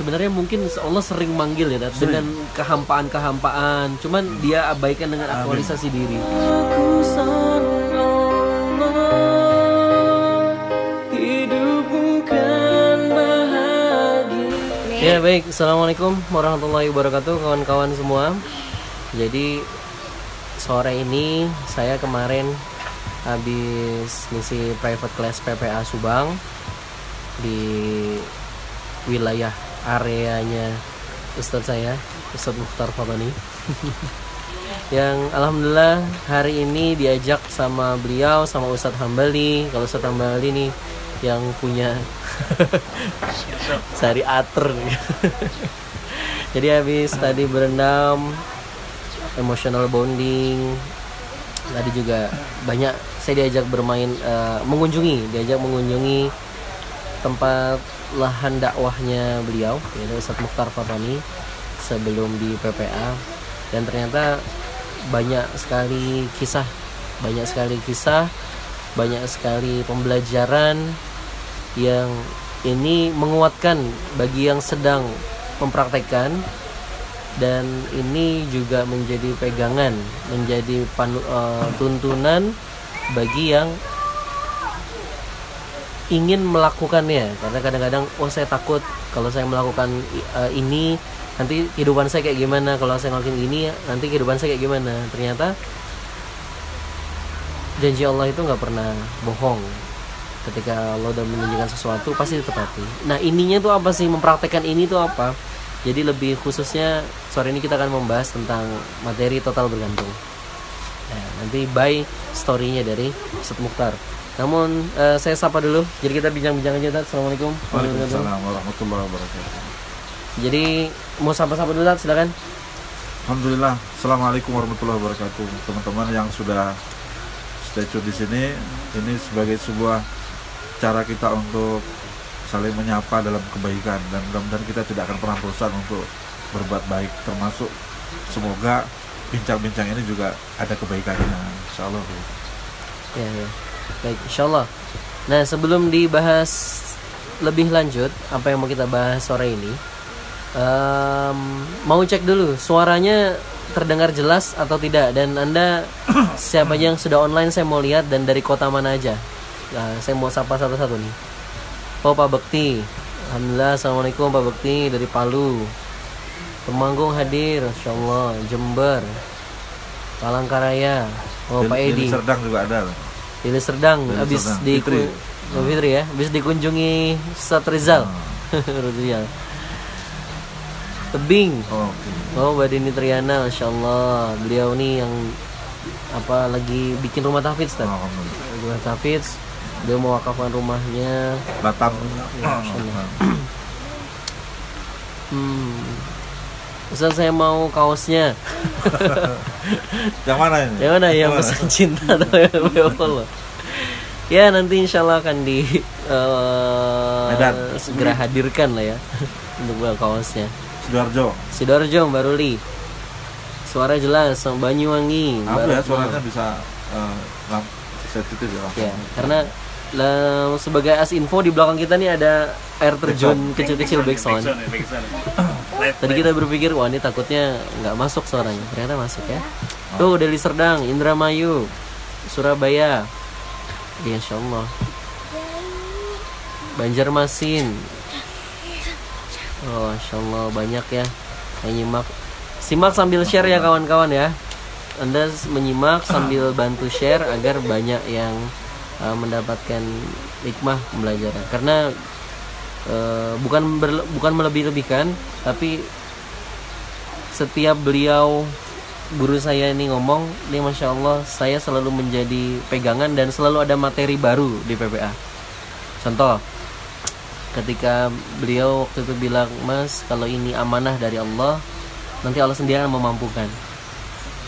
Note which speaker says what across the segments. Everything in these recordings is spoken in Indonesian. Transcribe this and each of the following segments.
Speaker 1: sebenarnya mungkin Allah sering manggil ya Dad, dengan kehampaan-kehampaan. Cuman dia abaikan dengan aktualisasi diri. Ya baik, Assalamualaikum warahmatullahi wabarakatuh kawan-kawan semua. Jadi sore ini saya kemarin habis ngisi private class PPA Subang Di wilayah areanya Ustadz saya, Ustadz Mukhtar Fatani Yang Alhamdulillah hari ini diajak sama beliau, sama Ustadz Hambali. Kalau Ustadz Hambali nih yang punya sari ater jadi habis tadi berendam emotional bonding tadi juga banyak saya diajak bermain eh, mengunjungi diajak mengunjungi tempat lahan dakwahnya beliau yaitu Ustadz Mukhtar Fatani sebelum di PPA dan ternyata banyak sekali kisah banyak sekali kisah banyak sekali pembelajaran yang ini menguatkan bagi yang sedang mempraktekkan. Dan ini juga menjadi pegangan, menjadi panu, eh, tuntunan bagi yang ingin melakukannya karena kadang-kadang oh saya takut kalau saya melakukan eh, ini nanti kehidupan saya kayak gimana kalau saya ngelakuin ini nanti kehidupan saya kayak gimana ternyata janji Allah itu nggak pernah bohong ketika Allah udah menjanjikan sesuatu pasti ditepati. Nah ininya tuh apa sih mempraktekkan ini tuh apa? Jadi lebih khususnya sore ini kita akan membahas tentang materi total bergantung. Nah, nanti by storynya dari Ustadz Mukhtar. Namun eh, saya sapa dulu. Jadi kita bincang-bincang aja. Tat. Assalamualaikum.
Speaker 2: Waalaikumsalam warahmatullahi wabarakatuh.
Speaker 1: Jadi mau sapa-sapa dulu Tat, silakan.
Speaker 2: Alhamdulillah. Assalamualaikum warahmatullahi wabarakatuh. Teman-teman yang sudah stay tune di sini, ini sebagai sebuah cara kita untuk saling menyapa dalam kebaikan dan mudah-mudahan kita tidak akan pernah bosan untuk berbuat baik termasuk semoga bincang-bincang ini juga ada kebaikannya insya Allah
Speaker 1: Ya, ya. Baik, insya Allah. Nah, sebelum dibahas lebih lanjut apa yang mau kita bahas sore ini, em, mau cek dulu suaranya terdengar jelas atau tidak dan anda siapa aja yang sudah online saya mau lihat dan dari kota mana aja. Nah, saya mau sapa satu-satu nih. Oh Pak Bekti, Alhamdulillah Assalamualaikum Pak Bekti dari Palu. Temanggung hadir, Insya Allah. Jember, Palangkaraya. Oh Pak
Speaker 2: Di- di
Speaker 1: Edi.
Speaker 2: Serdang juga ada.
Speaker 1: Dili Serdang habis
Speaker 2: Serdang.
Speaker 1: di
Speaker 2: Fitri.
Speaker 1: Oh, Fitri ya, habis dikunjungi Ustaz Rizal. Rizal. Tebing.
Speaker 2: Oh, oke.
Speaker 1: Oh, Mbak Dini Triana, Masya Allah. Beliau nih yang apa lagi bikin rumah tahfidz, Ustaz.
Speaker 2: Oh.
Speaker 1: Rumah tahfidz. Dia mau wakafkan rumahnya.
Speaker 2: Batam.
Speaker 1: Hmm. Ustaz saya mau kaosnya.
Speaker 2: yang mana ini?
Speaker 1: Yang mana yang pesan cinta atau yang ya Allah? Ya nanti insya Allah akan di eh,
Speaker 2: Medan.
Speaker 1: segera hadirkan lah ya untuk bawa kaosnya.
Speaker 2: Sidoarjo.
Speaker 1: Sidoarjo Mbak Ruli. Suara jelas sama Banyuwangi.
Speaker 2: Apa ya suaranya bisa eh, lam- sensitif ya.
Speaker 1: Ya, karena lah, sebagai as info di belakang kita nih ada air terjun kecil-kecil backsound. Tadi kita berpikir wah ini takutnya nggak masuk suaranya, ternyata masuk ya. Tuh Deli Serdang, Indramayu, Surabaya, ya, Insya Allah. Banjarmasin, oh Insya Allah banyak ya yang nyimak. Simak sambil share ya kawan-kawan ya. Anda menyimak sambil bantu share agar banyak yang uh, mendapatkan hikmah pembelajaran. Karena uh, bukan berle- bukan melebih-lebihkan, tapi setiap beliau guru saya ini ngomong, ini masya Allah saya selalu menjadi pegangan dan selalu ada materi baru di PPA. Contoh, ketika beliau waktu itu bilang, Mas, kalau ini amanah dari Allah, nanti Allah sendiri akan memampukan.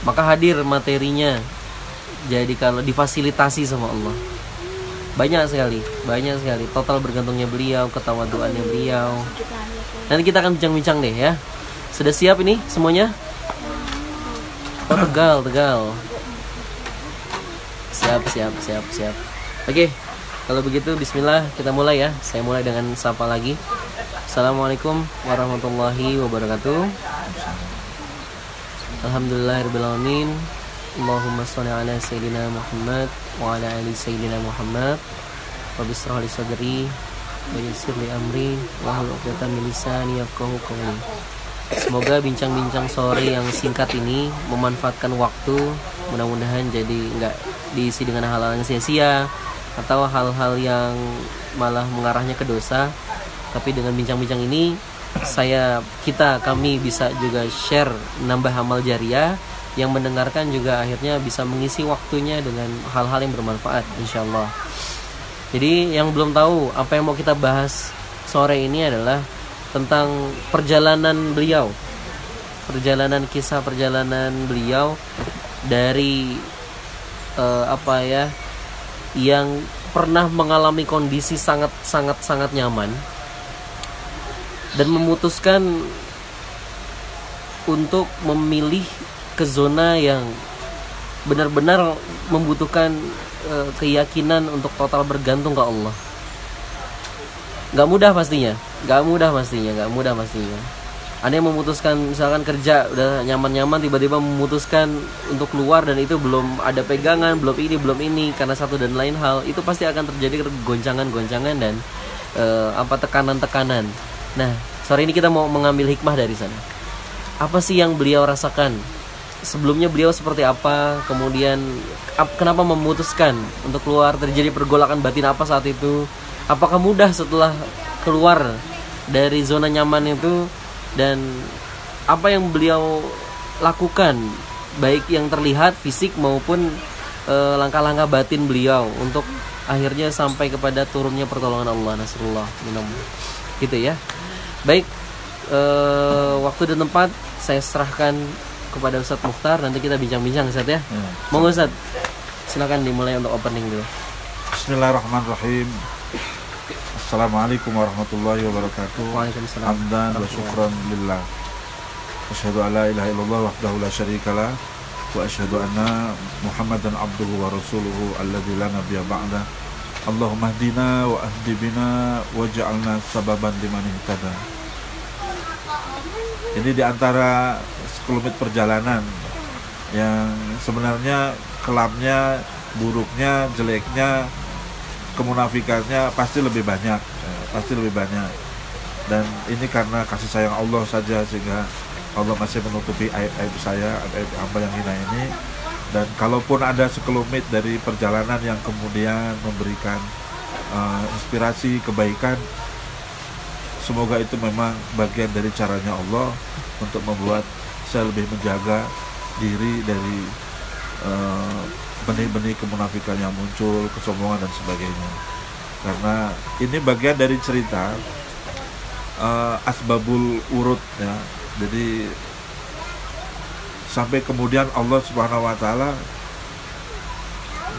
Speaker 1: Maka hadir materinya. Jadi kalau difasilitasi sama Allah. Banyak sekali, banyak sekali. Total bergantungnya beliau, ketawaduannya beliau. Nanti kita akan bincang-bincang deh ya. Sudah siap ini semuanya? Oh, tegal, tegal. Siap, siap, siap, siap. Oke, kalau begitu Bismillah kita mulai ya. Saya mulai dengan sapa lagi. Assalamualaikum warahmatullahi wabarakatuh. Alhamdulillahirrahmanirrahim. Allahumma sholli ala sayyidina Muhammad wa ala ali Muhammad. Rabbi israh li sadri wa yassir li amri wa 'uqdatam min lisani yafqahu. Semoga bincang-bincang sore yang singkat ini memanfaatkan waktu, mudah-mudahan jadi nggak diisi dengan hal-hal yang sia-sia atau hal-hal yang malah mengarahnya ke dosa. Tapi dengan bincang-bincang ini saya kita kami bisa juga share nambah amal jariah yang mendengarkan juga akhirnya bisa mengisi waktunya dengan hal-hal yang bermanfaat insyaallah. Jadi yang belum tahu apa yang mau kita bahas sore ini adalah tentang perjalanan beliau. Perjalanan kisah perjalanan beliau dari uh, apa ya yang pernah mengalami kondisi sangat sangat sangat nyaman dan memutuskan untuk memilih ke zona yang benar-benar membutuhkan e, keyakinan untuk total bergantung ke Allah. Gak mudah pastinya, gak mudah pastinya, gak mudah pastinya. Ada yang memutuskan misalkan kerja udah nyaman-nyaman tiba-tiba memutuskan untuk keluar dan itu belum ada pegangan, belum ini, belum ini karena satu dan lain hal itu pasti akan terjadi goncangan-goncangan dan e, apa tekanan-tekanan. Nah, Sore ini kita mau mengambil hikmah dari sana. Apa sih yang beliau rasakan? Sebelumnya beliau seperti apa? Kemudian ap, kenapa memutuskan untuk keluar? Terjadi pergolakan batin apa saat itu? Apakah mudah setelah keluar dari zona nyaman itu? Dan apa yang beliau lakukan? Baik yang terlihat fisik maupun eh, langkah-langkah e, batin beliau untuk akhirnya sampai kepada turunnya pertolongan Allah Nasrullah minum gitu ya Baik, uh, waktu dan tempat saya serahkan kepada Ustadz Mukhtar. Nanti kita bincang-bincang Ustadz ya. Hmm. Monggo Ustadz, silakan dimulai untuk opening dulu.
Speaker 2: Bismillahirrahmanirrahim. Assalamualaikum warahmatullahi wabarakatuh. Waalaikumsalam. Hamdan wa syukran lillah. Asyhadu an la ilaha illallah wahdahu la syarikalah wa asyhadu anna Muhammadan abduhu wa rasuluhu alladzi la nabiyya ba'da. Allahumma hdina wa ahdi bina waj'alna sababan liman ihtada. Ini di antara sekelumit perjalanan. Yang sebenarnya kelamnya, buruknya, jeleknya, kemunafikannya pasti lebih banyak, ya, pasti lebih banyak. Dan ini karena kasih sayang Allah saja sehingga Allah masih menutupi aib-aib saya, aib hamba yang hina ini. Dan kalaupun ada sekelumit dari perjalanan yang kemudian memberikan uh, inspirasi kebaikan semoga itu memang bagian dari caranya Allah untuk membuat saya lebih menjaga diri dari uh, benih-benih kemunafikan yang muncul kesombongan dan sebagainya karena ini bagian dari cerita uh, asbabul urut ya jadi sampai kemudian Allah Subhanahu wa taala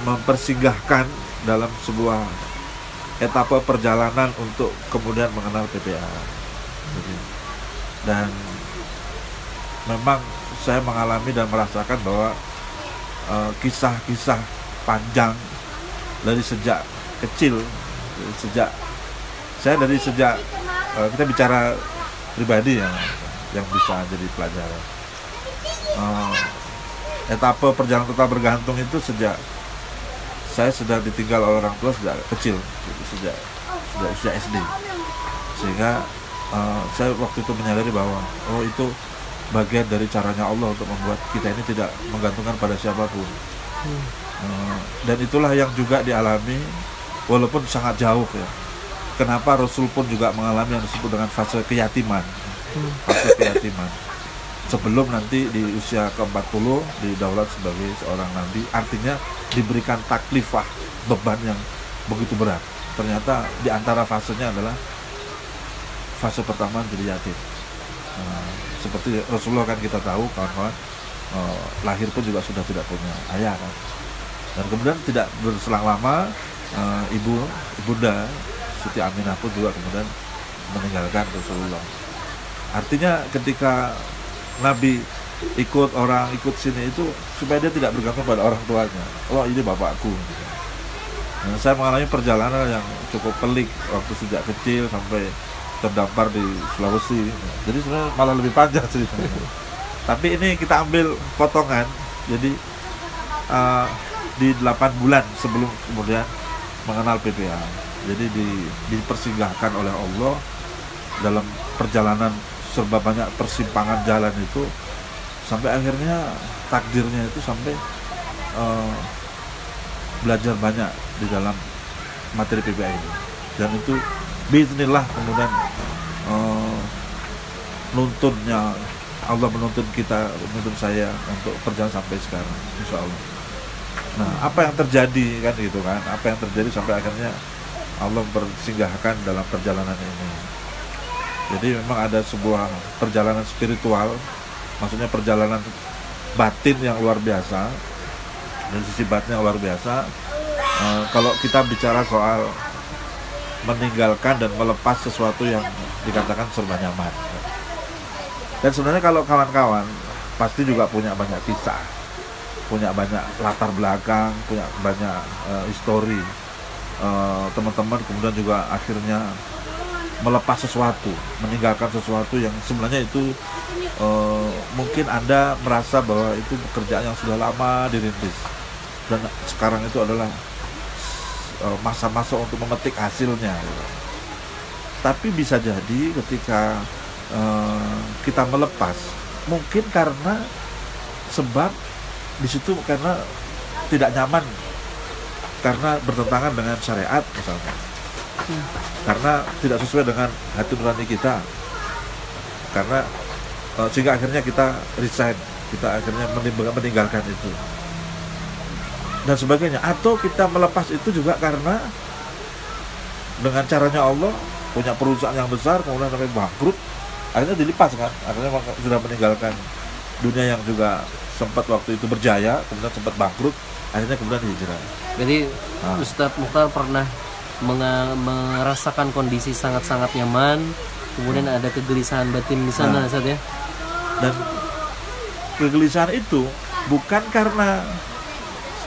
Speaker 2: mempersinggahkan dalam sebuah etapa perjalanan untuk kemudian mengenal PPA. Dan memang saya mengalami dan merasakan bahwa eh, kisah-kisah uh, panjang dari sejak kecil, sejak saya dari sejak uh, kita bicara pribadi ya yang bisa jadi pelajaran. Uh, etapa perjalanan total bergantung itu sejak saya sudah ditinggal oleh orang tua sejak kecil sejak sejak usia SD sehingga uh, saya waktu itu menyadari bahwa oh itu bagian dari caranya Allah untuk membuat kita ini tidak menggantungkan pada siapa pun. Hmm. uh, dan itulah yang juga dialami walaupun sangat jauh ya. Kenapa Rasul pun juga mengalami yang disebut dengan fase keyatiman. Hmm. fase keyatiman. Sebelum nanti di usia ke-40 didaulat sebagai seorang nabi artinya diberikan taklifah beban yang begitu berat. Ternyata di antara fasenya adalah fase pertama jadi yatim. Nah, seperti Rasulullah kan kita tahu kawan-kawan eh, lahir pun juga sudah tidak punya ayah kan dan kemudian tidak berselang lama eh, ibu ibunda Siti Aminah pun juga kemudian meninggalkan Rasulullah artinya ketika Nabi ikut orang ikut sini itu supaya dia tidak bergantung pada orang tuanya. Oh ini bapakku. Nah, saya mengalami perjalanan yang cukup pelik waktu sejak kecil sampai terdampar di Sulawesi. Jadi sebenarnya malah lebih panjang ceritanya tapi ini kita ambil potongan. Jadi uh, di 8 bulan sebelum kemudian mengenal PPA jadi di, dipersinggahkan oleh Allah dalam perjalanan serba banyak persimpangan jalan itu sampai akhirnya takdirnya itu sampai uh, belajar banyak di dalam materi PPA ini. Dan itu bismillah kemudian uh, nuntunnya Allah menuntun kita menuntun saya untuk perjalanan sampai sekarang insya Allah nah apa yang terjadi kan gitu kan apa yang terjadi sampai akhirnya Allah bersinggahkan dalam perjalanan ini. Jadi memang ada sebuah perjalanan spiritual maksudnya perjalanan batin yang luar biasa dan sisi batin yang luar biasa. E, kalau kita bicara soal meninggalkan dan melepas sesuatu yang dikatakan serba nyaman. Dan sebenarnya kalau kawan-kawan pasti juga punya banyak kisah, punya banyak latar belakang, punya banyak uh, histori. Uh, teman-teman kemudian juga akhirnya melepas sesuatu, meninggalkan sesuatu yang sebenarnya itu uh, mungkin anda merasa bahwa itu pekerjaan yang sudah lama dirintis. Dan sekarang itu adalah masa-masa uh, untuk memetik hasilnya. Tapi bisa jadi ketika Eh, kita melepas mungkin karena sebab di situ karena tidak nyaman karena bertentangan dengan syariat misalnya hmm. karena tidak sesuai dengan hati nurani kita karena uh, sehingga akhirnya kita resign kita akhirnya meninggalkan itu dan sebagainya atau kita melepas itu juga karena dengan caranya Allah punya perusahaan yang besar kemudian sampai bangkrut akhirnya dilipas kan akhirnya sudah meninggalkan dunia yang juga sempat waktu itu berjaya kemudian sempat bangkrut akhirnya kemudian hijrah
Speaker 1: jadi nah. Ustadz Mukhtar pernah merasakan kondisi sangat-sangat nyaman kemudian hmm. ada kegelisahan batin di sana nah. Ustadz ya
Speaker 2: dan kegelisahan itu bukan karena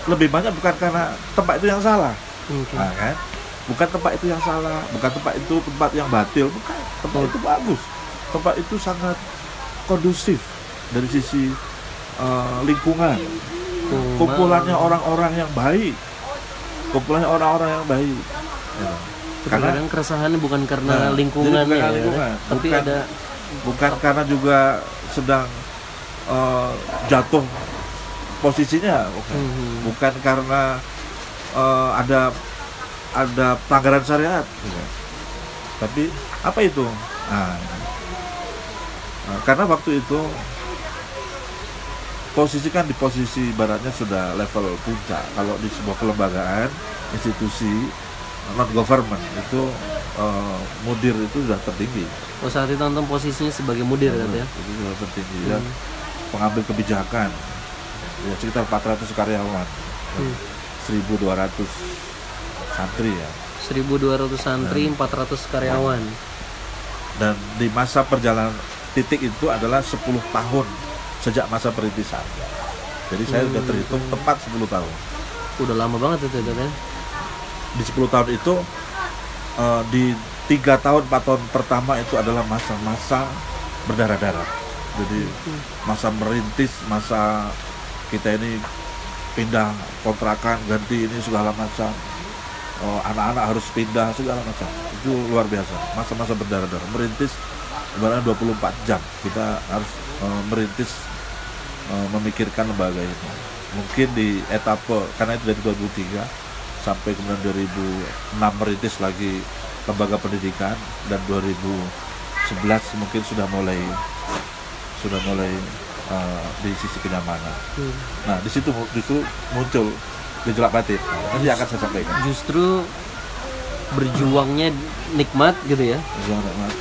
Speaker 2: lebih banyak bukan karena tempat itu yang salah. Okay. nah, kan? Bukan tempat itu yang salah bukan tempat itu tempat yang batil bukan. Tempat itu bagus. Tempat itu sangat kondusif dari sisi uh, lingkungan. Kumpulannya orang-orang yang baik. Kumpulannya orang-orang yang baik.
Speaker 1: Ya. karena keresahannya bukan karena nah, lingkungan bukan ya, lingkungan.
Speaker 2: tapi bukan, ada bukan karena juga sedang uh, jatuh posisinya bukan, hmm. bukan karena uh, ada ada pelanggaran syariat bukan. tapi apa itu nah Nah, karena waktu itu posisi kan di posisi baratnya sudah level puncak. Kalau di sebuah kelembagaan, institusi non government itu uh, mudir itu sudah tertinggi.
Speaker 1: Oh saat itu nonton posisinya sebagai mudir kan ya?
Speaker 2: Itu sudah tertinggi ya. hmm. ya. Pengambil kebijakan ya sekitar 400 karyawan, hmm. 1.200 santri ya.
Speaker 1: 1.200 santri, dan, 400 karyawan.
Speaker 2: Dan di masa perjalanan titik itu adalah 10 tahun sejak masa perintisan. Jadi saya hmm. sudah terhitung tepat 10 tahun.
Speaker 1: Udah lama banget itu kan?
Speaker 2: Di 10 tahun itu uh, di tiga tahun 4 tahun pertama itu adalah masa-masa berdarah-darah. Jadi hmm. masa merintis, masa kita ini pindah kontrakan, ganti ini segala macam. Oh, anak-anak harus pindah segala macam. Itu luar biasa. Masa-masa berdarah-darah, merintis ibaratnya 24 jam kita harus uh, merintis uh, memikirkan lembaga ini mungkin di etapa karena itu dari 2003 sampai kemudian 2006 merintis lagi lembaga pendidikan dan 2011 mungkin sudah mulai sudah mulai uh, di sisi kenyamanan. Hmm. Nah di situ justru muncul gejolak batin. Nanti akan saya sampaikan.
Speaker 1: Justru berjuangnya nikmat gitu ya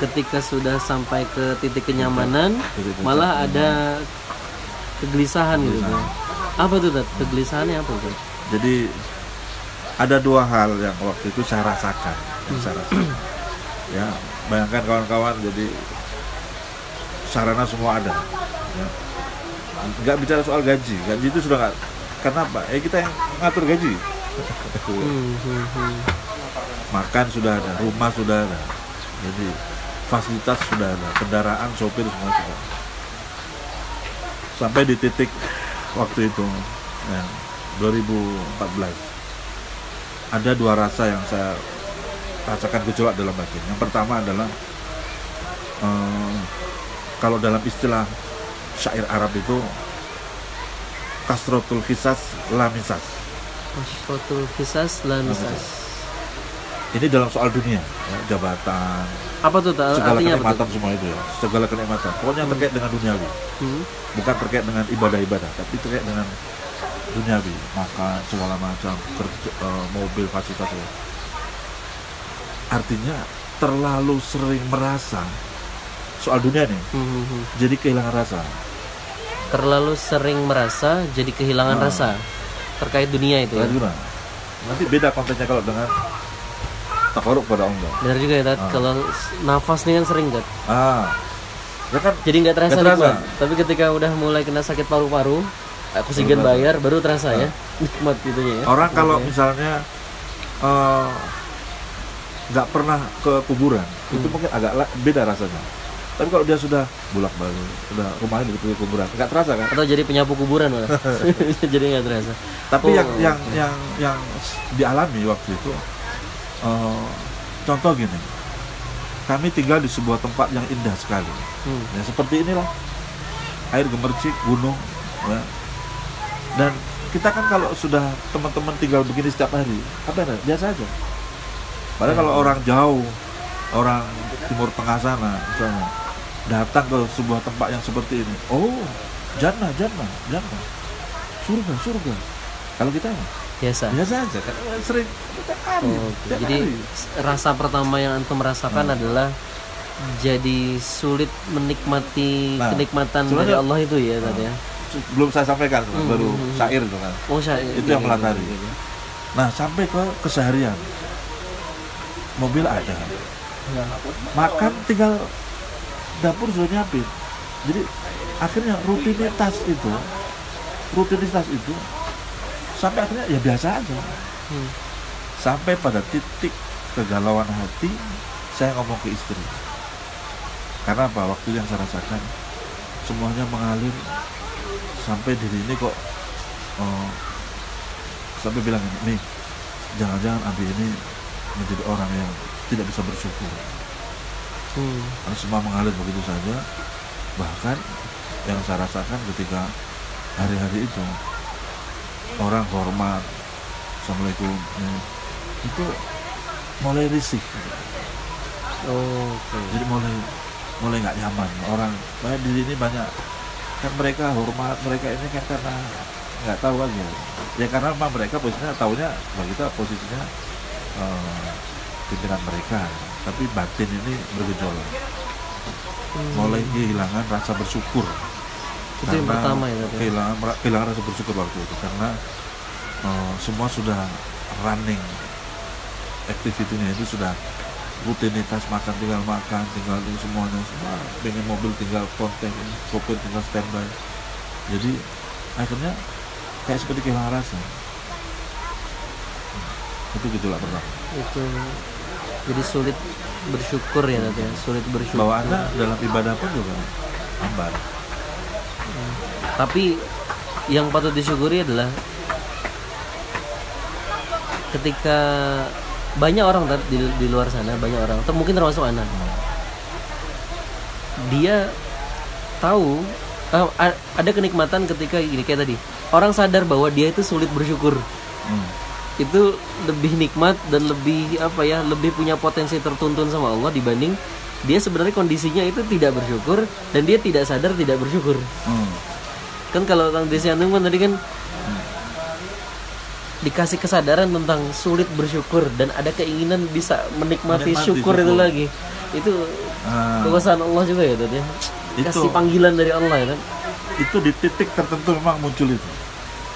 Speaker 1: ketika sudah sampai ke titik kenyamanan malah ada kegelisahan gitu apa tuh Tat? kegelisahannya apa tuh
Speaker 2: jadi ada dua hal yang waktu itu saya rasakan yang saya rasakan ya bayangkan kawan-kawan jadi sarana semua ada ya. Nggak bicara soal gaji. Gaji itu sudah nggak kenapa eh kita yang ngatur gaji. Makan sudah ada rumah sudah ada. Jadi fasilitas sudah ada kendaraan sopir semua sudah sampai di titik waktu itu ya, 2014 ada dua rasa yang saya rasakan gejolak dalam batin. Yang pertama adalah eh, kalau dalam istilah syair Arab itu kasrotul kisas lamisas
Speaker 1: Masyaratul kisas lamisas.
Speaker 2: ini dalam soal dunia ya, jabatan
Speaker 1: Apa tuh tak?
Speaker 2: segala
Speaker 1: Artinya
Speaker 2: kenikmatan semua itu ya segala kenikmatan pokoknya terkait dengan duniawi
Speaker 1: Hmm.
Speaker 2: bukan terkait dengan ibadah-ibadah tapi terkait dengan duniawi makan segala macam kerja, eh, mobil fasilitas ya. artinya terlalu sering merasa soal dunia nih
Speaker 1: Hmm,
Speaker 2: jadi kehilangan rasa
Speaker 1: Terlalu sering merasa jadi kehilangan
Speaker 2: Ah.
Speaker 1: rasa terkait dunia itu ya.
Speaker 2: Ragunan. nanti beda kontennya kalau dengan takaruk pada Allah
Speaker 1: Benar juga ya Tat.
Speaker 2: Ah.
Speaker 1: Kalau nafas nih kan sering Tat.
Speaker 2: ah ya kan
Speaker 1: Jadi nggak terasa,
Speaker 2: Nggak terasa.
Speaker 1: nikmat. Tapi ketika udah mulai kena sakit paru-paru, oksigen
Speaker 2: terasa.
Speaker 1: bayar baru terasa ya. Nikmat gitunya ya.
Speaker 2: orang kalau misalnya eh, nggak pernah ke kuburan itu
Speaker 1: Hmm.
Speaker 2: mungkin agak beda rasanya tapi kalau dia sudah bolak balik sudah rumahnya di pinggir kuburan nggak terasa kan
Speaker 1: atau jadi penyapu kuburan malah. jadi nggak terasa.
Speaker 2: tapi
Speaker 1: Oh.
Speaker 2: yang yang yang yang s- dialami waktu itu eh, contoh gini kami tinggal di sebuah tempat yang indah sekali
Speaker 1: Hmm.
Speaker 2: ya seperti inilah air gemercik gunung ya. dan kita kan kalau sudah teman-teman tinggal begini setiap hari apa ya biasa aja padahal kalau orang jauh orang timur tengah sana misalnya datang ke sebuah tempat yang seperti ini. Oh jannah jannah jannah. Surga surga. Kalau kita
Speaker 1: Biasa.
Speaker 2: biasa aja kan? Sering. Setiap hari,
Speaker 1: Oh,
Speaker 2: setiap
Speaker 1: Jadi
Speaker 2: hari.
Speaker 1: rasa pertama yang antum rasakan
Speaker 2: Hmm.
Speaker 1: adalah jadi sulit menikmati
Speaker 2: Nah,
Speaker 1: kenikmatan dari Allah itu ya tadi ya.
Speaker 2: belum saya sampaikan
Speaker 1: Hmm,
Speaker 2: baru
Speaker 1: hmm, hmm.
Speaker 2: syair itu kan
Speaker 1: Oh, saya,
Speaker 2: Itu yang melantari. Nah sampai ke keseharian. Mobil ada, makan tinggal dapur sudah nyiapin. Jadi akhirnya rutinitas itu, rutinitas itu sampai akhirnya ya biasa aja.
Speaker 1: Hmm.
Speaker 2: Sampai pada titik kegalauan hati saya ngomong ke istri. Karena apa? Waktu yang saya rasakan semuanya mengalir sampai diri ini kok oh, sampai bilang ini, jangan-jangan Abi ini menjadi orang yang tidak bisa bersyukur
Speaker 1: Hmm.
Speaker 2: karena semua mengalir begitu saja. Bahkan yang saya rasakan ketika hari-hari itu orang hormat assalamualaikum eh, itu mulai risih.
Speaker 1: Oh, Oke.
Speaker 2: jadi mulai mulai nggak nyaman. Orang banyak di sini banyak kan mereka hormat mereka ini kan karena nggak tahu aja. Ya karena memang mereka posisinya tahunya bahwa kita posisinya eh, pimpinan mereka tapi batin ini bergejolak.
Speaker 1: Hmm.
Speaker 2: mulai kehilangan rasa bersyukur.
Speaker 1: Itu yang
Speaker 2: Karena
Speaker 1: pertama ya tadi.
Speaker 2: kehilangan kehilangan rasa bersyukur waktu itu. Karena eh, semua sudah running. Aktivitinya itu sudah rutinitas makan tinggal makan tinggal itu semuanya. Semua pengen mobil tinggal konten sopir tinggal standby. Jadi akhirnya kayak seperti kehilangan rasa. Itu gejolak pertama.
Speaker 1: Itu jadi sulit bersyukur ya tadi ya. Sulit bersyukur.
Speaker 2: bawaannya dalam ibadah pun juga hambar
Speaker 1: Tapi yang patut disyukuri adalah ketika banyak orang di, di luar sana banyak orang, ter- mungkin termasuk anak. Dia tahu ah, a- ada kenikmatan ketika gini kayak tadi orang sadar bahwa dia itu sulit bersyukur
Speaker 2: Hmm.
Speaker 1: Itu lebih nikmat dan lebih apa ya lebih punya potensi tertuntun sama Allah dibanding dia sebenarnya kondisinya itu tidak bersyukur dan dia tidak sadar tidak bersyukur
Speaker 2: Hmm.
Speaker 1: kan kalau Kang Desi Antum kan tadi kan dikasih kesadaran tentang sulit bersyukur dan ada keinginan bisa menikmati,
Speaker 2: Menikmati
Speaker 1: syukur, itu
Speaker 2: syukur.
Speaker 1: lagi itu
Speaker 2: Ah,
Speaker 1: kekuasaan Allah juga ya tadi
Speaker 2: Itu.
Speaker 1: kasih panggilan dari Allah ya kan
Speaker 2: itu di titik tertentu memang muncul itu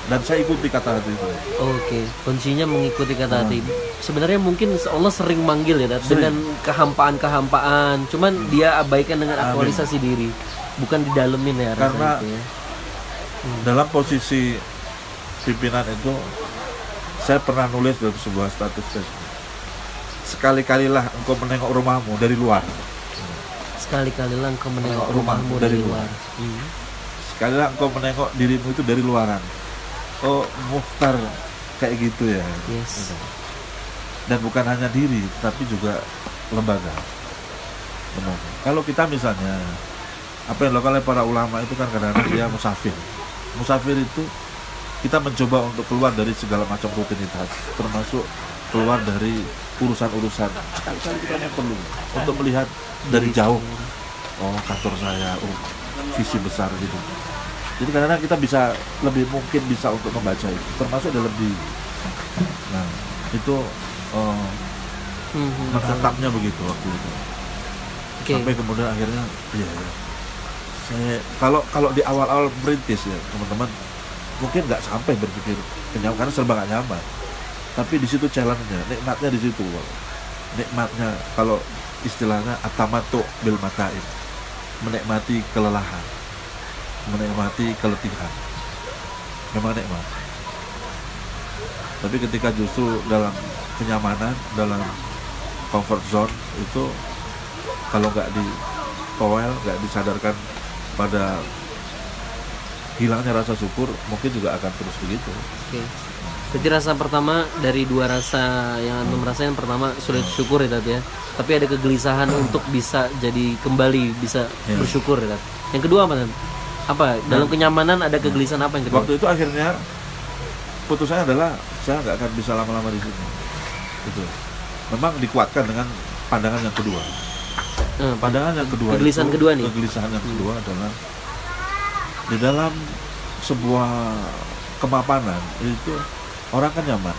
Speaker 2: dan saya ikuti kata hati itu
Speaker 1: Oke, kuncinya mengikuti kata hati. Sebenarnya mungkin Allah sering manggil ya,
Speaker 2: Hmm. Sering.
Speaker 1: dengan kehampaan-kehampaan. Cuman dia abaikan dengan
Speaker 2: Amin.
Speaker 1: aktualisasi diri, bukan didalemin ya
Speaker 2: Karena-
Speaker 1: itu ya.
Speaker 2: dalam posisi pimpinan itu saya pernah nulis dalam sebuah status Facebook sekali-kalilah engkau menengok rumahmu dari luar
Speaker 1: Sekali-kalilah engkau menengok
Speaker 2: Menengok rumah
Speaker 1: rumahmu
Speaker 2: dari
Speaker 1: dari
Speaker 2: luar.
Speaker 1: luar. Hmm.
Speaker 2: sekali engkau menengok dirimu itu dari luaran oh Muhtar. Kayak gitu ya?
Speaker 1: Yes.
Speaker 2: Dan bukan hanya diri tapi juga lembaga. Lembaga kalau kita misalnya apa yang dilakukan oleh para ulama itu kan kadang-kadang dia musafir. Musafir itu kita mencoba untuk keluar dari segala macam rutinitas termasuk keluar dari urusan-urusan. Sekali-kali kita hanya perlu untuk melihat dari jauh. Oh kantor saya oh visi besar gitu jadi kadang-kadang kita bisa lebih mungkin bisa untuk membaca itu. Termasuk dalam diri nah itu eh,
Speaker 1: Hmm,
Speaker 2: menetapnya begitu waktu itu.
Speaker 1: Oke.
Speaker 2: sampai kemudian akhirnya iya ya. saya kalau kalau di awal-awal merintis ya teman-teman mungkin nggak sampai berpikir kenyang karena serba nggak nyaman. Tapi di situ challenge-nya nikmatnya di situ nikmatnya kalau istilahnya atamatu bil matain menikmati kelelahan menikmati keletihan memang nikmat tapi ketika justru dalam kenyamanan dalam comfort zone itu kalau nggak di towel nggak disadarkan pada hilangnya rasa syukur mungkin juga akan terus begitu
Speaker 1: Oke. Jadi rasa pertama dari dua rasa yang antum rasain pertama sudah syukur ya ya. Tapi ada kegelisahan untuk bisa jadi kembali bisa
Speaker 2: Ya.
Speaker 1: bersyukur ya. Yang kedua apa Tat? Apa? Dalam kenyamanan ada kegelisahan apa yang kedua?
Speaker 2: waktu itu akhirnya putusannya adalah saya nggak akan bisa lama-lama di sini gitu memang dikuatkan dengan pandangan yang kedua
Speaker 1: Eh,
Speaker 2: pandangan yang kedua
Speaker 1: Kegelisahan
Speaker 2: itu-
Speaker 1: kedua nih.
Speaker 2: kegelisahan yang kedua adalah di dalam sebuah kemapanan itu orang kan nyaman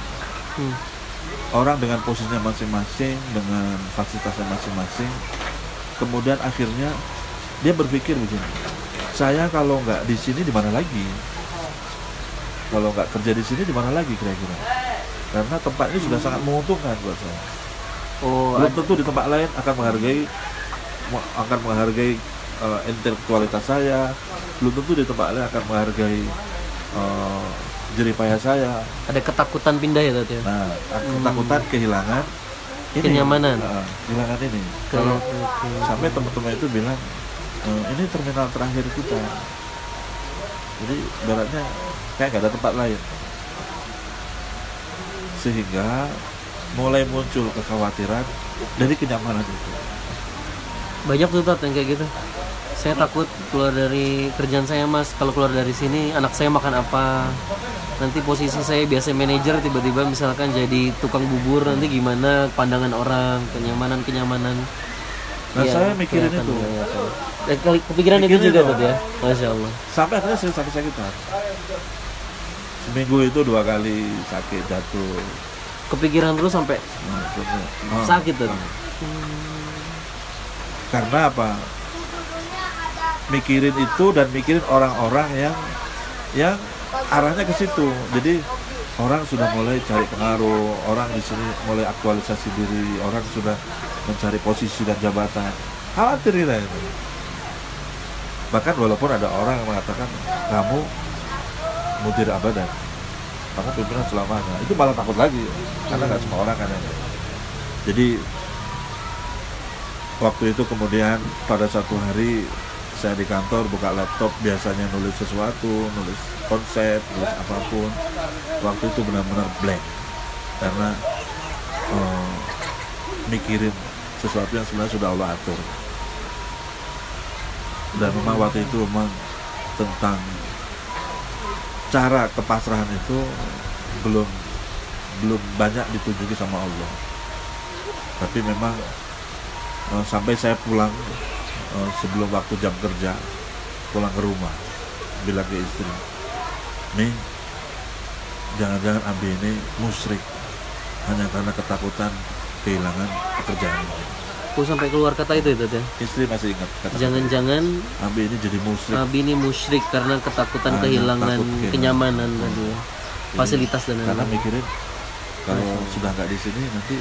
Speaker 1: hmm.
Speaker 2: orang dengan posisinya masing-masing dengan fasilitasnya masing-masing kemudian akhirnya dia berpikir begini saya kalau nggak di sini di mana lagi? Kalau nggak kerja di sini di mana lagi kira-kira? Karena tempat ini sudah sangat menguntungkan buat saya.
Speaker 1: Oh,
Speaker 2: belum tentu di tempat lain akan menghargai akan menghargai eh, intelektualitas saya. Belum tentu di tempat lain akan menghargai eh, jeripaya saya.
Speaker 1: Ada ketakutan pindah ya ya.
Speaker 2: Nah, ketakutan kehilangan ini,
Speaker 1: Kenyamanan.
Speaker 2: Nah, kehilangan ini. Kalau sampai teman-teman itu bilang "E, ini terminal terakhir kita. Jadi baratnya kayak nggak ada tempat lain. Sehingga mulai muncul kekhawatiran dari kenyamanan itu.
Speaker 1: banyak tuh yang kayak gitu. Saya takut keluar dari kerjaan saya Mas. Kalau keluar dari sini anak saya makan apa? Nanti posisi saya biasa manajer tiba-tiba misalkan jadi tukang bubur nanti gimana pandangan orang, kenyamanan kenyamanan.
Speaker 2: Nah,
Speaker 1: Iya,
Speaker 2: saya mikirin itu.
Speaker 1: kelihatan. Dan kali- kepikiran itu juga. Tat ya. Masya Allah.
Speaker 2: Sampai akhirnya sering sakit-sakitan. Seminggu itu dua kali sakit jatuh.
Speaker 1: Kepikiran terus sampai
Speaker 2: Nah, nah,
Speaker 1: sakit tuh.
Speaker 2: karena apa mikirin itu dan mikirin orang-orang yang yang arahnya ke situ jadi orang sudah mulai cari pengaruh orang di sini mulai aktualisasi diri orang sudah mencari posisi dan jabatan. Khawatir kita itu. Bahkan walaupun ada orang yang mengatakan kamu mudir abadan kamu pimpinan selamanya. Itu malah takut lagi karena nggak semua orang kan jadi waktu itu kemudian pada satu hari saya di kantor buka laptop biasanya nulis sesuatu nulis konsep nulis apa pun. Waktu itu benar-benar blank. Karena eh, mikirin sesuatu yang sebenarnya sudah Allah atur. Dan memang waktu itu memang tentang cara kepasrahan itu belum belum banyak ditunjuki sama Allah. Tapi memang eh, sampai saya pulang eh, sebelum waktu jam kerja pulang ke rumah bilang ke istri nih jangan-jangan Abi ini musyrik hanya karena ketakutan kehilangan pekerjaan
Speaker 1: Aku sampai keluar kata itu itu ya.
Speaker 2: istri masih ingat
Speaker 1: Jangan-jangan
Speaker 2: Abi ini jadi musyrik
Speaker 1: Nabi ini musyrik karena ketakutan
Speaker 2: Ah,
Speaker 1: kehilangan
Speaker 2: takut
Speaker 1: kenyamanan tadi ya. Fasilitas dan
Speaker 2: karena
Speaker 1: lain-lain.
Speaker 2: mikirin kalau
Speaker 1: Allah.
Speaker 2: sudah nggak di sini nanti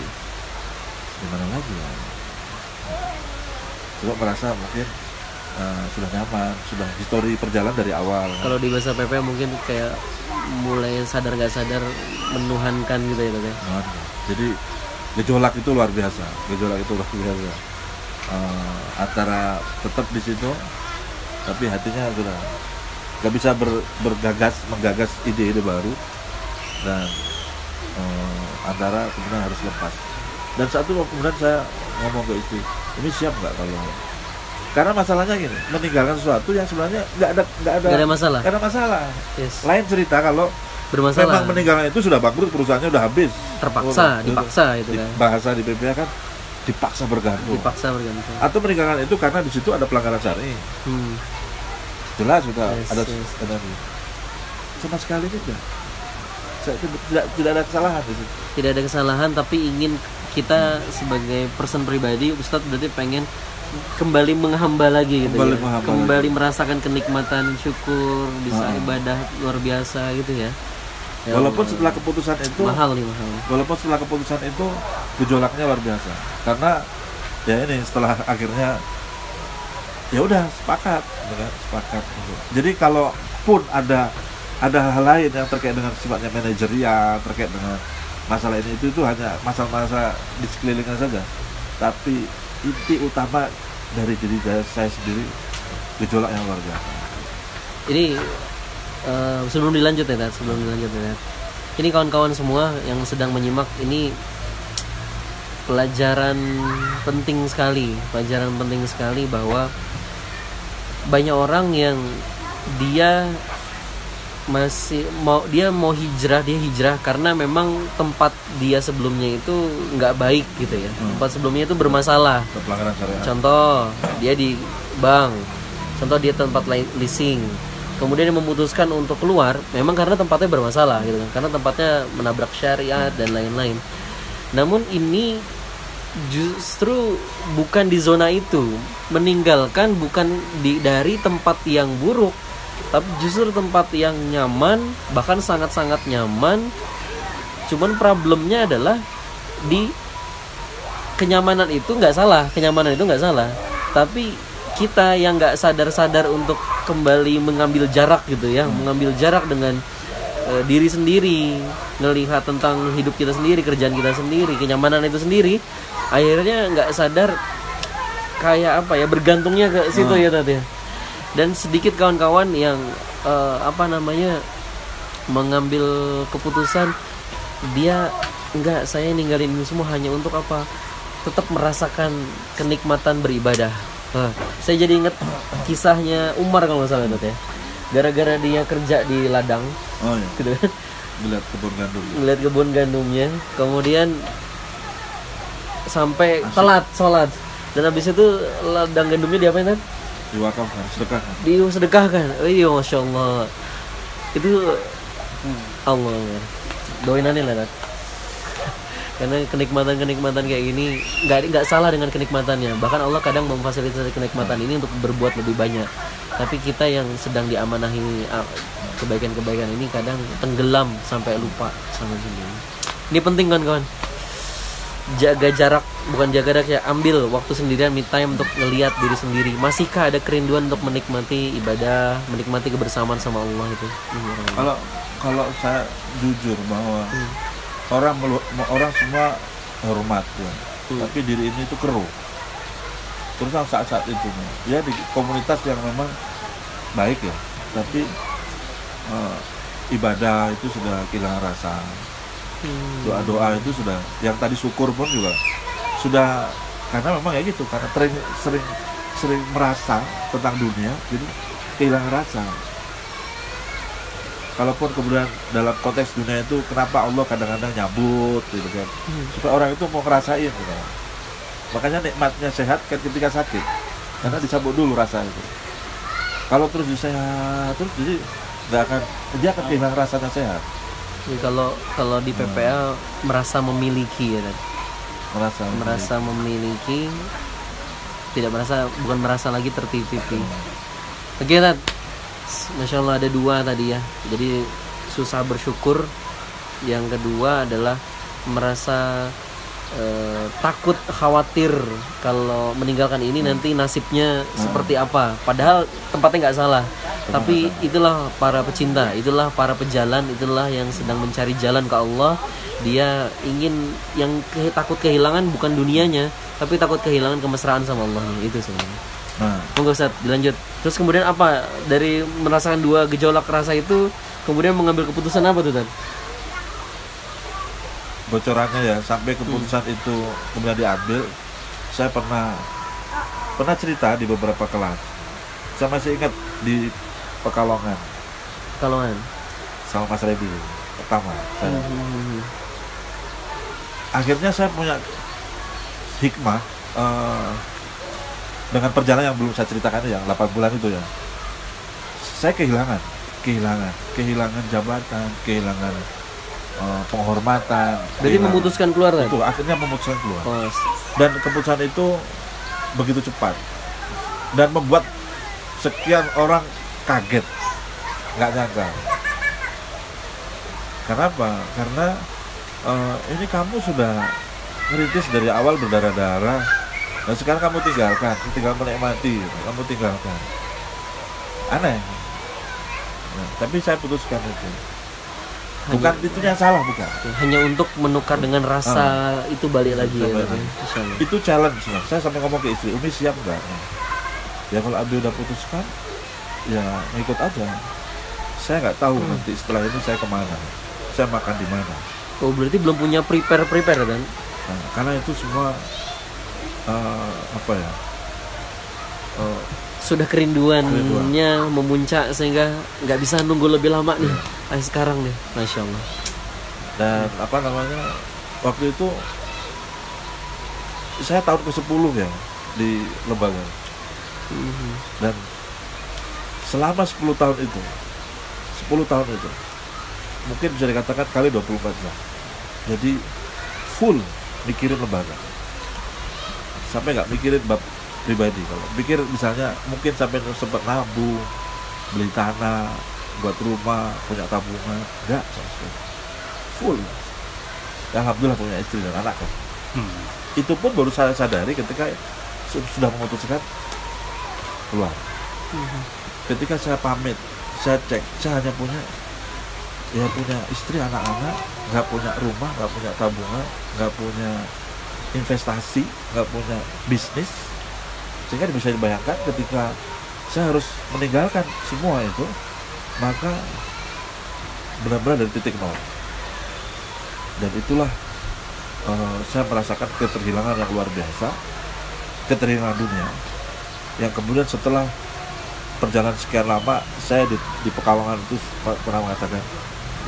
Speaker 2: gimana lagi ya coba merasa mungkin eh, sudah nyaman sudah histori perjalanan dari awal
Speaker 1: Kalau di bahasa PP mungkin kayak mulai sadar nggak sadar menuhankan gitu ya Tete.
Speaker 2: Nah, jadi gejolak itu luar biasa. Gejolak itu luar biasa. Eh, antara tetap di situ tapi hatinya sudah nggak bisa ber- bergagas menggagas ide-ide baru. Dan eh, antara kemudian harus lepas. Dan saat itu kemudian saya ngomong ke istri ini siap nggak kalau karena masalahnya gini meninggalkan sesuatu yang sebenarnya nggak ada nggak ada
Speaker 1: ada masalah.
Speaker 2: ada masalah.
Speaker 1: Yes.
Speaker 2: lain cerita kalau
Speaker 1: Bermasalah.
Speaker 2: memang meninggalkan itu sudah bangkrut perusahaannya udah habis
Speaker 1: Terpaksa,
Speaker 2: Udah-
Speaker 1: dipaksa itu kan.
Speaker 2: bahasa di PPA kan dipaksa bergantung
Speaker 1: Dipaksa bergantung.
Speaker 2: atau meninggalkan itu karena di situ ada pelanggaran syar'i
Speaker 1: Hmm.
Speaker 2: jelas sudah
Speaker 1: Yes,
Speaker 2: ada
Speaker 1: yes.
Speaker 2: ada sama sekali tidak tidak tidak ada kesalahan di situ
Speaker 1: Tidak ada kesalahan tapi ingin kita sebagai person pribadi Ustadz berarti pengen kembali menghamba lagi gitu
Speaker 2: Kembali
Speaker 1: ya.
Speaker 2: menghamba
Speaker 1: kembali merasakan kenikmatan syukur bisa
Speaker 2: Ah.
Speaker 1: ibadah luar biasa gitu ya. Ya
Speaker 2: walaupun
Speaker 1: Allah.
Speaker 2: setelah keputusan itu
Speaker 1: mahal nih mahal.
Speaker 2: walaupun setelah keputusan itu gejolaknya luar biasa karena ya ini setelah akhirnya ya udah sepakat gitu kan, sepakat gitu. jadi kalau pun ada ada hal lain yang terkait dengan sifatnya manajerial terkait dengan masalah ini itu itu hanya masalah-masalah di sekelilingnya saja tapi inti utama dari diri saya, saya sendiri gejolak yang luar biasa
Speaker 1: Ini eh, sebelum dilanjut ya sebelum dilanjut ya Tat. Ini kawan-kawan semua yang sedang menyimak ini pelajaran penting sekali, pelajaran penting sekali bahwa banyak orang yang dia masih mau dia mau hijrah dia hijrah karena memang tempat dia sebelumnya itu nggak baik gitu ya
Speaker 2: Hmm.
Speaker 1: tempat sebelumnya itu bermasalah
Speaker 2: Atau pelanggaran syariat
Speaker 1: Contoh, dia di bank. Contoh dia tempat leasing. Kemudian dia memutuskan untuk keluar, memang karena tempatnya bermasalah gitu kan. Karena tempatnya menabrak syariat dan lain-lain. Namun ini justru bukan di zona itu. Meninggalkan bukan di dari tempat yang buruk, tapi justru tempat yang nyaman, bahkan sangat-sangat nyaman. Cuman problemnya adalah di kenyamanan itu nggak salah kenyamanan itu nggak salah tapi kita yang nggak sadar-sadar untuk kembali mengambil jarak gitu ya mengambil jarak dengan eh, diri sendiri ngelihat tentang hidup kita sendiri kerjaan kita sendiri kenyamanan itu sendiri akhirnya nggak sadar kayak apa ya bergantungnya ke situ ya tadi ya. dan sedikit kawan-kawan yang eh, apa namanya mengambil keputusan dia enggak saya ninggalin ini semua hanya untuk apa? Tetap merasakan kenikmatan beribadah Nah, saya jadi inget kisahnya Umar kalau nggak salah ya. Gara-gara dia kerja di ladang.
Speaker 2: Oh ya
Speaker 1: gitu kan?
Speaker 2: Dilihat kebun gandum.
Speaker 1: Ngeliat kebun gandumnya. Kemudian sampai telat sholat. Dan habis itu ladang gandumnya diapain kan?
Speaker 2: Diwakafkan sedekahkan
Speaker 1: disedekahkan oh iya masya Allah. Itu Allah. Doain aneh lah Nat. Karena kenikmatan kenikmatan kayak gini nggak nggak salah dengan kenikmatannya. Bahkan Allah kadang memfasilitasi kenikmatan ini untuk berbuat lebih banyak. Tapi kita yang sedang diamanahi ah, kebaikan-kebaikan ini kadang tenggelam sampai lupa sama sendiri ini penting kan kawan jaga jarak bukan jaga jarak ya. Ambil waktu sendirian me time untuk ngelihat diri sendiri. Masihkah ada kerinduan untuk menikmati ibadah menikmati kebersamaan sama Allah itu?
Speaker 2: Kalau kalau saya jujur bahwa
Speaker 1: Hmm.
Speaker 2: Orang orang semua hormat ya.
Speaker 1: Hmm.
Speaker 2: tapi diri ini itu keruh. Terus saat-saat itu ya di komunitas yang memang baik ya. Tapi eh, ibadah itu sudah kehilangan rasa.
Speaker 1: Hmm.
Speaker 2: doa-doa itu sudah yang tadi syukur pun juga sudah karena memang ya gitu karena sering sering sering merasa tentang dunia jadi kehilangan rasa kalaupun kemudian dalam konteks dunia itu kenapa Allah kadang-kadang nyabut gitu kan?
Speaker 1: Hmm.
Speaker 2: supaya orang itu mau ngerasain gitu. Makanya nikmatnya sehat kan ketika sakit. Karena dicabut dulu rasa itu. Kalau terus disehat terus jadi nggak akan dia akan kehilangan rasanya sehat.
Speaker 1: Jadi kalau kalau di PPL merasa memiliki ya Dad.
Speaker 2: merasa
Speaker 1: merasa memiliki tidak merasa bukan merasa lagi tertitipi. Oke Tad Masya Allah ada dua tadi ya. Jadi susah bersyukur. Yang kedua adalah merasa eh, takut khawatir kalau meninggalkan ini nanti nasibnya seperti apa. Padahal tempatnya nggak salah. Tapi itulah para pecinta itulah para pejalan itulah yang sedang mencari jalan ke Allah. Dia ingin yang ke- takut kehilangan bukan dunianya tapi takut kehilangan kemesraan sama Allah. Itu sebenarnya
Speaker 2: nah
Speaker 1: Monggo Ustaz, dilanjut. Terus kemudian apa? Dari merasakan dua gejolak rasa itu, kemudian mengambil keputusan apa tuh, Ustaz?
Speaker 2: bocorannya ya sampai keputusan itu kemudian diambil saya pernah pernah cerita di beberapa kelas saya masih ingat di Pekalongan
Speaker 1: Kalongan.
Speaker 2: sama Mas Reddy pertama saya
Speaker 1: Hmm.
Speaker 2: akhirnya saya punya hikmah eh, dengan perjalanan yang belum saya ceritakan yang 8 bulan itu ya. Saya kehilangan kehilangan kehilangan jabatan kehilangan eh, penghormatan
Speaker 1: Berarti
Speaker 2: kehilangan-
Speaker 1: memutuskan keluar kan?
Speaker 2: itu akhirnya memutuskan keluar.
Speaker 1: Oh,
Speaker 2: dan keputusan itu begitu cepat. Dan membuat sekian orang kaget. Nggak nyangka. Kenapa? Karena eh, ini kamu sudah ngerintis dari awal berdarah-darah dan sekarang kamu tinggalkan tinggal menikmati kamu tinggalkan. Aneh. Nah, tapi saya putuskan itu. Bukan
Speaker 1: hanya,
Speaker 2: itu yang salah bukan.
Speaker 1: Hanya untuk menukar dengan rasa itu balik lagi ya. Ya?
Speaker 2: Itu challenge Mas. saya sampai ngomong ke istri Umi siap nggak? Ya kalau Abi udah putuskan ya ngikut aja. Saya nggak tahu nanti setelah ini saya ke mana. Saya makan di mana.
Speaker 1: Oh, berarti belum punya prepare prepare kan?
Speaker 2: nah, karena itu semua eh, apa ya eh,
Speaker 1: Sudah kerinduannya memuncak sehingga nggak bisa nunggu lebih lama nih. Ayo sekarang nih, masya Allah.
Speaker 2: dan apa namanya waktu itu saya tahun ke 10 ya di lembaga
Speaker 1: Mhm.
Speaker 2: dan selama 10 tahun itu 10 tahun itu mungkin bisa dikatakan kali 24 jam jadi full mikirin lembaga sampai nggak mikirin bab pribadi kalau pikir misalnya mungkin sampai sempat nabung beli tanah buat rumah punya tabungan enggak sama sekali. full Ya, alhamdulillah punya istri dan anak kan
Speaker 3: Hmm.
Speaker 2: itu pun baru saya sadari ketika su- sudah memutuskan keluar
Speaker 1: Mhm.
Speaker 2: ketika saya pamit saya cek saya hanya punya ya punya istri anak-anak nggak punya rumah nggak punya tabungan nggak punya investasi nggak punya bisnis sehingga bisa dibayangkan ketika saya harus meninggalkan semua itu maka benar-benar dari titik nol. Dan itulah eh, saya merasakan keterhilangan yang luar biasa keterhilangan dunia yang kemudian setelah perjalanan sekian lama saya di, di Pekalongan itu pernah mengatakan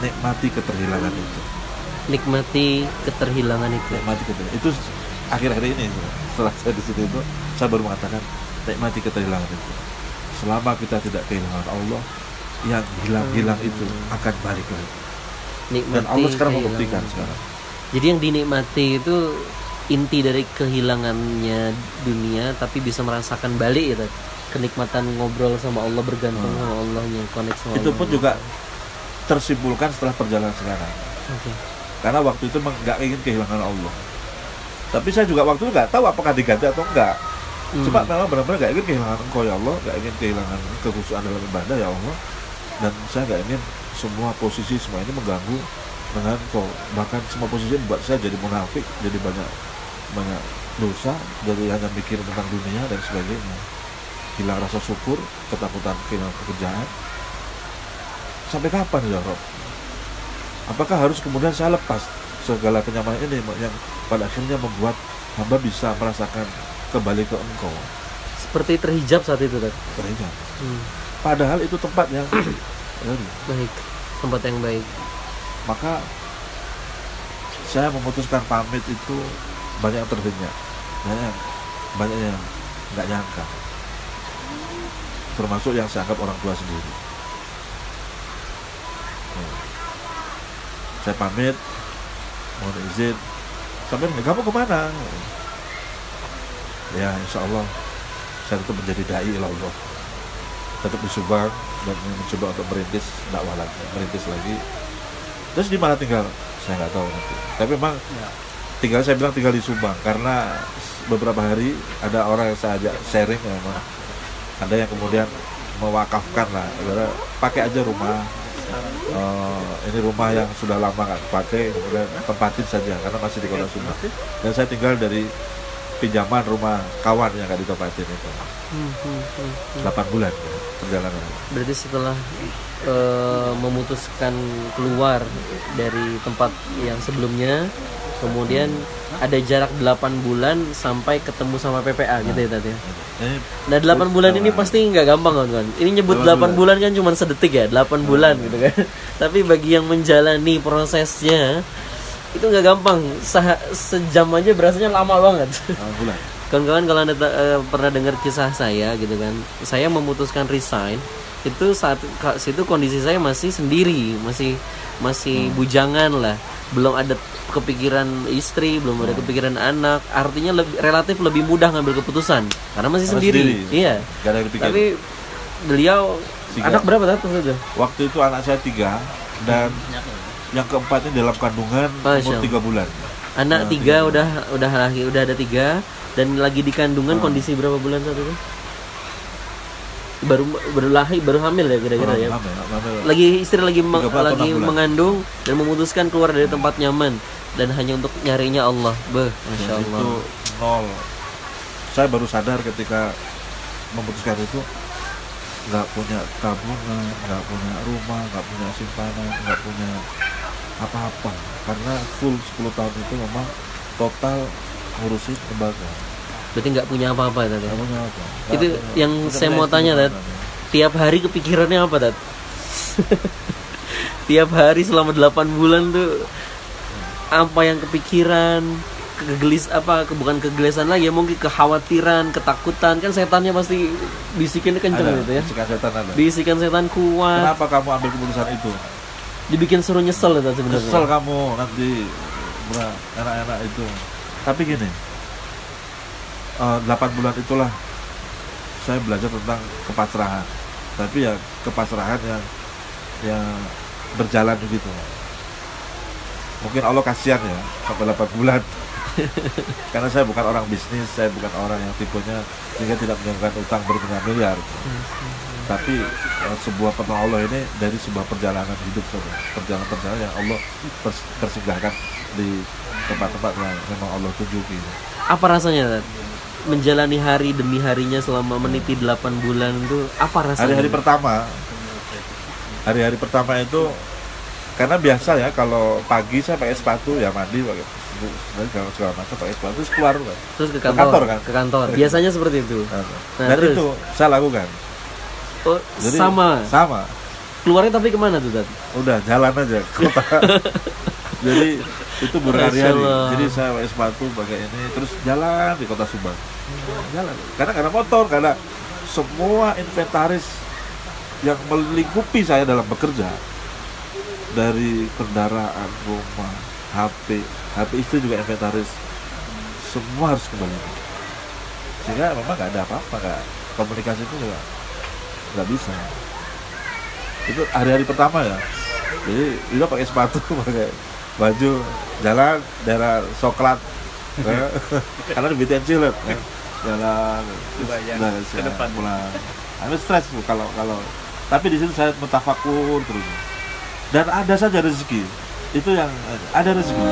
Speaker 2: nikmati keterhilangan itu
Speaker 1: Nikmati keterhilangan itu.
Speaker 2: nikmati keterhilangan itu akhir-akhir ini setelah saya di situ itu saya baru mengatakan nikmati keterhilangan itu selama kita tidak kehilangan Allah yang hilang-hilang itu akan balik lagi
Speaker 1: Nikmati
Speaker 2: dan Allah sekarang membuktikan sekarang
Speaker 1: Jadi yang dinikmati itu inti dari kehilangannya dunia tapi bisa merasakan balik ya kenikmatan ngobrol sama Allah bergantung
Speaker 2: Hmm.
Speaker 1: sama Allahnya connect sama
Speaker 2: itu pun
Speaker 1: Allah.
Speaker 2: juga tersimpulkan setelah perjalanan sekarang
Speaker 1: Oke.
Speaker 2: Karena waktu itu nggak ingin kehilangan Allah. Tapi saya juga waktu itu nggak tahu apakah diganti atau enggak
Speaker 1: Hmm.
Speaker 2: Cuma memang benar-benar gak ingin kehilangan engkau ya Allah. Gak ingin kehilangan kekhusyuan dalam ibadah ya Allah. Dan saya gak ingin semua posisi semua ini mengganggu dengan engkau. Bahkan semua posisi membuat saya jadi munafik Jadi banyak banyak dosa Jadi hanya mikir tentang dunia dan sebagainya. Hilang rasa syukur Ketakutan kehilangan pekerjaan. Sampai kapan ya Rob? Apakah harus kemudian saya lepas segala kenyamanan ini yang pada akhirnya membuat hamba bisa merasakan kembali ke engkau
Speaker 1: seperti terhijab saat itu Tat.
Speaker 2: gereja.
Speaker 1: Hmm.
Speaker 2: Padahal itu tempat yang baru.
Speaker 1: baik tempat yang baik
Speaker 2: Maka saya memutuskan pamit itu banyak yang terdengar, banyak yang- banyak yang nggak nyangka, termasuk yang saya anggap orang tua sendiri. Saya pamit, mohon izin. Sampai kamu ke mana? Ya, insya Allah saya tetap menjadi dai ilah Allah. Tetap di Subang dan mencoba untuk merintis dakwah lagi, merintis lagi. Terus di mana tinggal? Saya nggak tahu nanti. Tapi memang
Speaker 3: Ya.
Speaker 2: tinggal saya bilang tinggal di Subang karena beberapa hari ada orang yang saya ajak sharing ya memang ada yang kemudian mewakafkan lah pakai aja rumah Eh, ini rumah yang sudah lama nggak dipakai kemudian tempatin saja karena masih di kota Subang dan saya tinggal dari pinjaman rumah kawan yang gak ditempatin itu
Speaker 1: Hmm, hmm, hmm, hmm.
Speaker 2: 8 bulan ya, perjalanan
Speaker 1: Berarti setelah eh, memutuskan keluar dari tempat yang sebelumnya, kemudian ada jarak 8 bulan sampai ketemu sama PPA gitu ya tadi. ya?
Speaker 2: ini
Speaker 1: Nah 8 bulan ini pasti nggak gampang kawan-kawan. Ini nyebut 8 bulan kan cuma sedetik ya, 8 bulan gitu kan. Tapi bagi yang menjalani prosesnya itu nggak gampang. Sa- sejam aja berasanya lama banget.
Speaker 2: 8 bulan
Speaker 1: Kawan-kawan kalau anda eh, pernah dengar kisah saya gitu kan, saya memutuskan resign itu saat situ kondisi saya masih sendiri, masih masih bujangan lah, belum ada kepikiran istri, belum ada kepikiran anak, artinya lebih relatif lebih mudah ngambil keputusan karena masih
Speaker 2: Karena
Speaker 1: sendiri.
Speaker 2: sendiri.
Speaker 1: Iya.
Speaker 2: gak ada
Speaker 1: Tapi beliau
Speaker 2: Tiga.
Speaker 1: anak berapa tuh sudah?
Speaker 2: waktu itu anak saya tiga dan yang keempatnya dalam kandungan
Speaker 1: Masya
Speaker 2: umur tiga bulan
Speaker 1: Anak tiga udah udah lahir, udah ada tiga dan lagi di kandungan kondisi berapa bulan saat itu? Baru baru lahir, baru hamil ya kira-kira ya.
Speaker 2: Hamil, hamil.
Speaker 1: lagi istri lagi meng-
Speaker 2: Tiga bulan
Speaker 1: lagi
Speaker 2: bulan.
Speaker 1: mengandung dan memutuskan keluar dari tempat nyaman dan hanya untuk nyarinya Allah. Beh, masya Allah.
Speaker 2: itu nol saya baru sadar ketika memutuskan itu nggak punya tabungan nggak punya rumah nggak punya simpanan nggak punya apa-apa karena full 10 tahun itu memang total ngurusin lembaga
Speaker 1: Berarti nggak punya apa-apa tadi.
Speaker 2: nggak punya apa Nggak
Speaker 1: Itu
Speaker 2: punya-
Speaker 1: yang saya mau tanya,
Speaker 2: simpanan.
Speaker 1: Tiap hari kepikirannya apa, Tat? Tiap hari selama 8 bulan tuh apa yang kepikiran? kegelis apa ke, bukan kegelisahan lagi ya mungkin kekhawatiran ketakutan kan setannya pasti bisikin kenceng
Speaker 2: ada
Speaker 1: gitu ya
Speaker 2: bisikan setan ada
Speaker 1: bisikan setan kuat
Speaker 2: kenapa kamu ambil keputusan itu
Speaker 1: dibikin suruh nyesel itu sebenarnya.
Speaker 2: Kesel kamu nanti berat enak-enak itu. Tapi gini eh, 8 bulan itulah saya belajar tentang kepasrahan. Tapi ya kepasrahan yang yang berjalan begitu mungkin Allah kasihan ya sampai 8 bulan. Karena saya bukan orang bisnis saya bukan orang yang tipenya sehingga tidak menyangkakan utang bermiliar. Miliar tapi eh, sebuah pertolongan Allah ini dari sebuah perjalanan hidup saja perjalanan-perjalanan yang Allah pers- persinggahkan di tempat-tempat yang memang Allah tunjuki
Speaker 1: apa rasanya Tat? menjalani hari demi harinya selama meniti 8 bulan itu apa rasanya?
Speaker 2: Hari-hari pertama. Hari-hari pertama itu karena biasa ya kalau pagi saya pakai sepatu ya mandi pakai segala segala macam pakai sepatu terus keluar kan.
Speaker 1: terus ke
Speaker 2: Ke
Speaker 1: kantor
Speaker 2: kantor, kan?
Speaker 1: ke kantor. Biasanya seperti itu?
Speaker 2: Nah,
Speaker 1: Nah,
Speaker 2: dan
Speaker 1: terus?
Speaker 2: itu saya lakukan
Speaker 1: oh,
Speaker 2: Jadi,
Speaker 1: sama.
Speaker 2: sama.
Speaker 1: Keluarnya tapi ke mana tuh Tat?
Speaker 2: udah jalan aja. Kota jadi itu berhari-hari jadi saya pakai sepatu pakai ini terus jalan di kota Subang. Jalan. Karena karena motor karena semua inventaris yang melingkupi saya dalam bekerja dari kendaraan rumah HP HP istri juga inventaris semua harus kembali. Sehingga memang nggak ada apa-apa komunikasi itu juga nggak bisa. Itu hari-hari pertama ya. Jadi dia pakai sepatu pakai baju jalan daerah coklat ya. karena di BTNC lihat ya. jalan nah, ke depan. pulang. Aku stres Bu, kalau kalau. Tapi di situ saya mentafakur terus. Dan ada saja rezeki. Itu yang ada rezeki